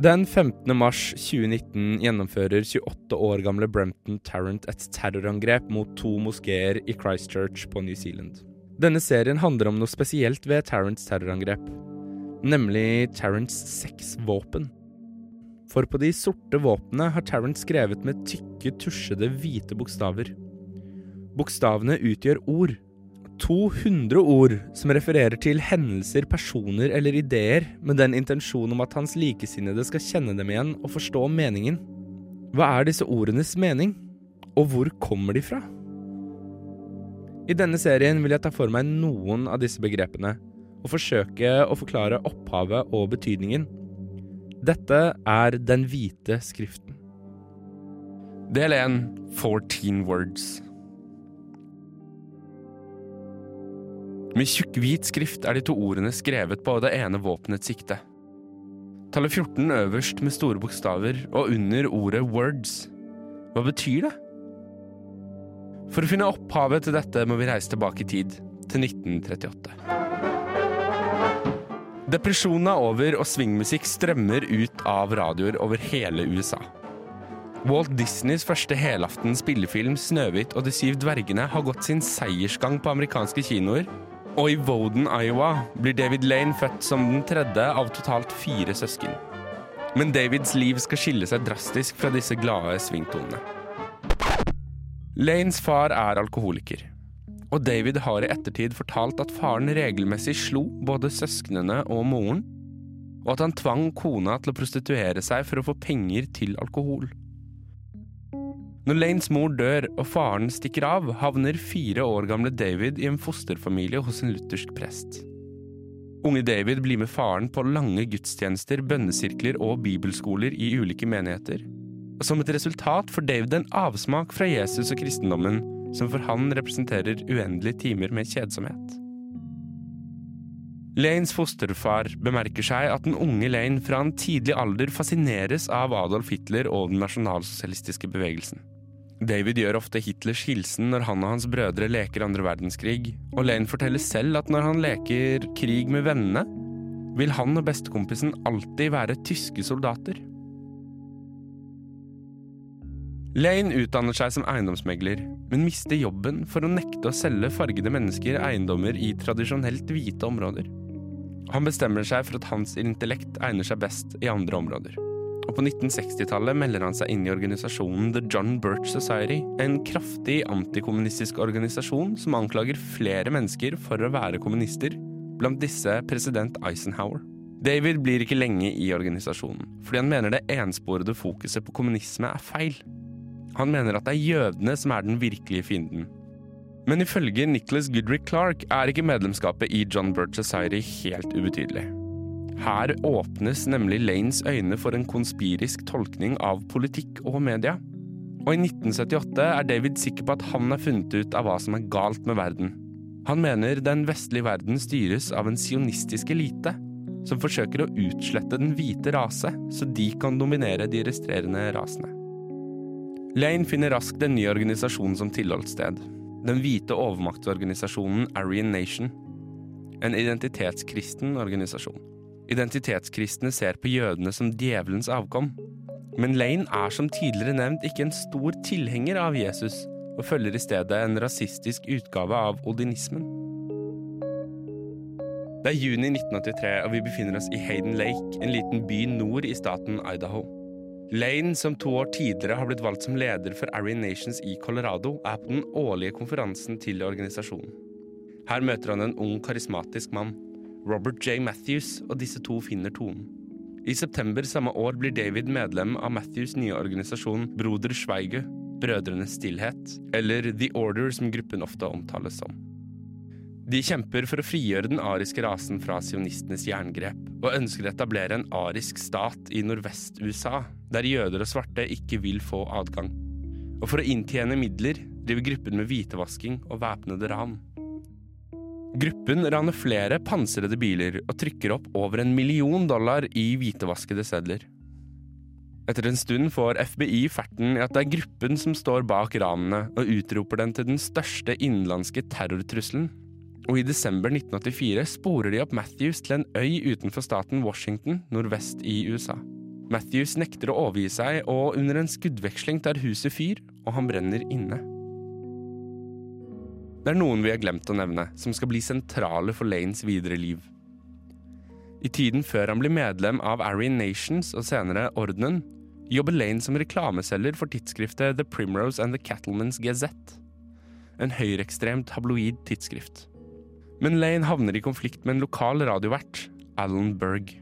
Den 15. mars 2019 gjennomfører 28 år gamle Brempton Tarrant et terrorangrep mot to moskeer i Christchurch på New Zealand. Denne serien handler om noe spesielt ved Tarrants terrorangrep, nemlig Tarrants sexvåpen. For på de sorte våpnene har Tarrant skrevet med tykke, tusjede, hvite bokstaver. Bokstavene utgjør ord, 200 ord som refererer til hendelser, personer eller ideer, med den intensjon om at hans likesinnede skal kjenne dem igjen og forstå meningen. Hva er disse ordenes mening, og hvor kommer de fra? I denne serien vil jeg ta for meg noen av disse begrepene, og forsøke å forklare opphavet og betydningen. Dette er Den hvite skriften. Del 1 14 words. Med tjukk, hvit skrift er de to ordene skrevet på det ene våpenets sikte. Tallet 14 øverst med store bokstaver og under ordet 'words'. Hva betyr det? For å finne opphavet til dette må vi reise tilbake i tid, til 1938. Depresjonen er over, og swingmusikk strømmer ut av radioer over hele USA. Walt Disneys første helaftens spillefilm 'Snøhvit og de syv dvergene' har gått sin seiersgang på amerikanske kinoer, og i Woden, Iowa, blir David Lane født som den tredje av totalt fire søsken. Men Davids liv skal skille seg drastisk fra disse glade svingtonene. Lanes far er alkoholiker, og David har i ettertid fortalt at faren regelmessig slo både søsknene og moren, og at han tvang kona til å prostituere seg for å få penger til alkohol. Når Lanes mor dør og faren stikker av, havner fire år gamle David i en fosterfamilie hos en luthersk prest. Unge David blir med faren på lange gudstjenester, bønnesirkler og bibelskoler i ulike menigheter. Og som et resultat får David en avsmak fra Jesus og kristendommen, som for han representerer uendelige timer med kjedsomhet. Lanes fosterfar bemerker seg at den unge Lane fra en tidlig alder fascineres av Adolf Hitler og den nasjonalsosialistiske bevegelsen. David gjør ofte Hitlers hilsen når han og hans brødre leker andre verdenskrig, og Lane forteller selv at når han leker krig med vennene, vil han og bestekompisen alltid være tyske soldater. Lane utdanner seg som eiendomsmegler, men mister jobben for å nekte å selge fargede mennesker eiendommer i tradisjonelt hvite områder. Han bestemmer seg for at hans intellekt egner seg best i andre områder og på 1960-tallet melder han seg inn i organisasjonen The John Birch Society, en kraftig antikommunistisk organisasjon som anklager flere mennesker for å være kommunister, blant disse president Eisenhower. David blir ikke lenge i organisasjonen, fordi han mener det ensporede fokuset på kommunisme er feil. Han mener at det er jødene som er den virkelige fienden. Men ifølge Nicholas Goodrick Clark er ikke medlemskapet i John Birch Society helt ubetydelig. Her åpnes nemlig Lanes øyne for en konspirisk tolkning av politikk og media. Og i 1978 er David sikker på at han har funnet ut av hva som er galt med verden. Han mener den vestlige verden styres av en sionistisk elite, som forsøker å utslette den hvite rase, så de kan dominere de restrerende rasene. Lane finner raskt en ny organisasjon som tilholdssted. Den hvite overmaktsorganisasjonen Aryan Nation. En identitetskristen organisasjon. Identitetskristne ser på jødene som djevelens avkom. Men Lane er som tidligere nevnt ikke en stor tilhenger av Jesus, og følger i stedet en rasistisk utgave av odinismen. Det er juni 1983, og vi befinner oss i Hayden Lake, en liten by nord i staten Idaho. Lane, som to år tidligere har blitt valgt som leder for Aryan Nations i Colorado, er på den årlige konferansen til organisasjonen. Her møter han en ung, karismatisk mann. Robert J. Matthews, og disse to finner tonen. I september samme år blir David medlem av Matthews' nye organisasjon Broder Schweige, Brødrenes stillhet, eller The Order som gruppen ofte omtales som. De kjemper for å frigjøre den ariske rasen fra sionistenes jerngrep, og ønsker å etablere en arisk stat i nordvest-USA, der jøder og svarte ikke vil få adgang. Og for å inntjene midler driver gruppen med hvitevasking og væpnede ran. Gruppen raner flere pansrede biler og trykker opp over en million dollar i hvitevaskede sedler. Etter en stund får FBI ferten i at det er gruppen som står bak ranene, og utroper den til den største innenlandske terrortrusselen. Og i desember 1984 sporer de opp Matthews til en øy utenfor staten Washington, nordvest i USA. Matthews nekter å overgi seg, og under en skuddveksling tar huset fyr, og han brenner inne. Det er noen vi har glemt å nevne, som skal bli sentrale for Lanes videre liv. I tiden før han blir medlem av Aryan Nations og senere Ordenen, jobber Lane som reklameselger for tidsskriftet The Primrose and the Cattleman's Gazette, en høyreekstremt tabloid tidsskrift. Men Lane havner i konflikt med en lokal radiovert, Alan Berg.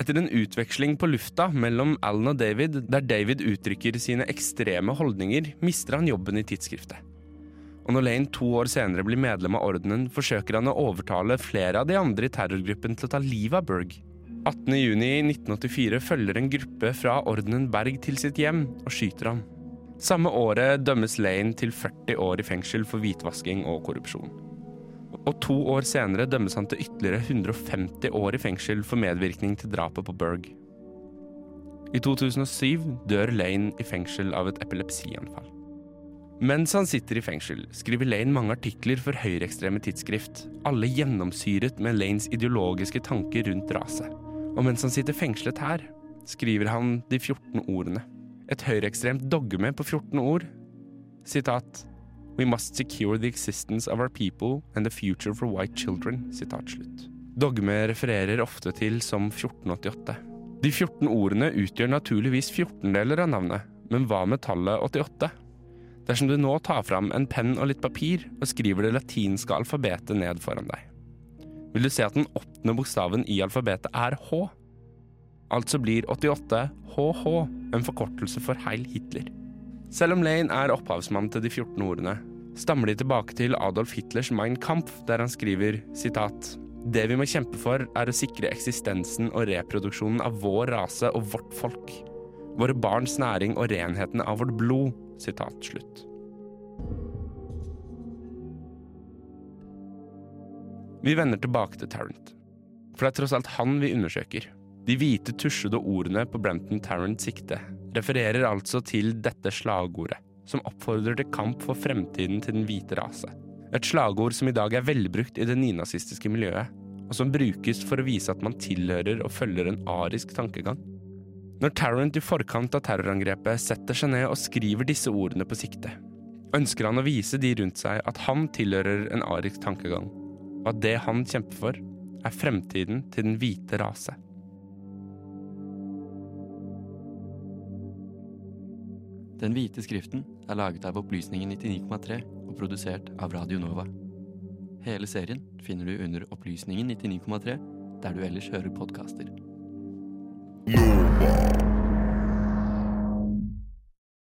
Etter en utveksling på lufta mellom Alan og David, der David uttrykker sine ekstreme holdninger, mister han jobben i tidsskriftet. Og når Lane to år senere blir medlem av ordenen, forsøker han å overtale flere av de andre i terrorgruppen til å ta livet av Berg. 18.6.1984 følger en gruppe fra ordenen Berg til sitt hjem og skyter ham. Samme året dømmes Lane til 40 år i fengsel for hvitvasking og korrupsjon. Og to år senere dømmes han til ytterligere 150 år i fengsel for medvirkning til drapet på Berg. I 2007 dør Lane i fengsel av et epilepsianfall. Mens han sitter i fengsel, skriver Lane mange artikler for høyreekstreme tidsskrift, alle gjennomsyret med Lanes ideologiske tanker rundt rase. Og mens han sitter fengslet her, skriver han de 14 ordene. Et høyreekstremt dogme på 14 ord. Sitat We must secure the existence of our people and the future for white children. Sitat slutt. Dogme refererer ofte til som 1488. De 14 ordene utgjør naturligvis 14-deler av navnet, men hva med tallet 88? Dersom du nå tar fram en penn og litt papir og skriver det latinske alfabetet ned foran deg, vil du se at den åttende bokstaven i alfabetet er H. Altså blir 88 HH en forkortelse for Heil Hitler. Selv om Lane er opphavsmann til de 14 ordene, stammer de tilbake til Adolf Hitlers Mein Kampf, der han skriver sitat Det vi må kjempe for, er å sikre eksistensen og reproduksjonen av vår rase og vårt folk. Våre barns næring og renheten av vårt blod. Sitat slutt. Vi vender tilbake til Tarrant. For det er tross alt han vi undersøker. De hvite, tusjede ordene på Brenton Tarrants sikte refererer altså til dette slagordet, som oppfordrer til kamp for fremtiden til den hvite rase. Et slagord som i dag er velbrukt i det nynazistiske miljøet, og som brukes for å vise at man tilhører og følger en arisk tankegang. Når Tarrant i forkant av terrorangrepet setter seg ned og skriver disse ordene på sikte, ønsker han å vise de rundt seg at han tilhører en arisk tankegang, og at det han kjemper for, er fremtiden til den hvite rase. Den hvite skriften er laget av Opplysningen 99,3 og produsert av Radio Nova. Hele serien finner du under Opplysningen 99,3 der du ellers hører podkaster. Numa.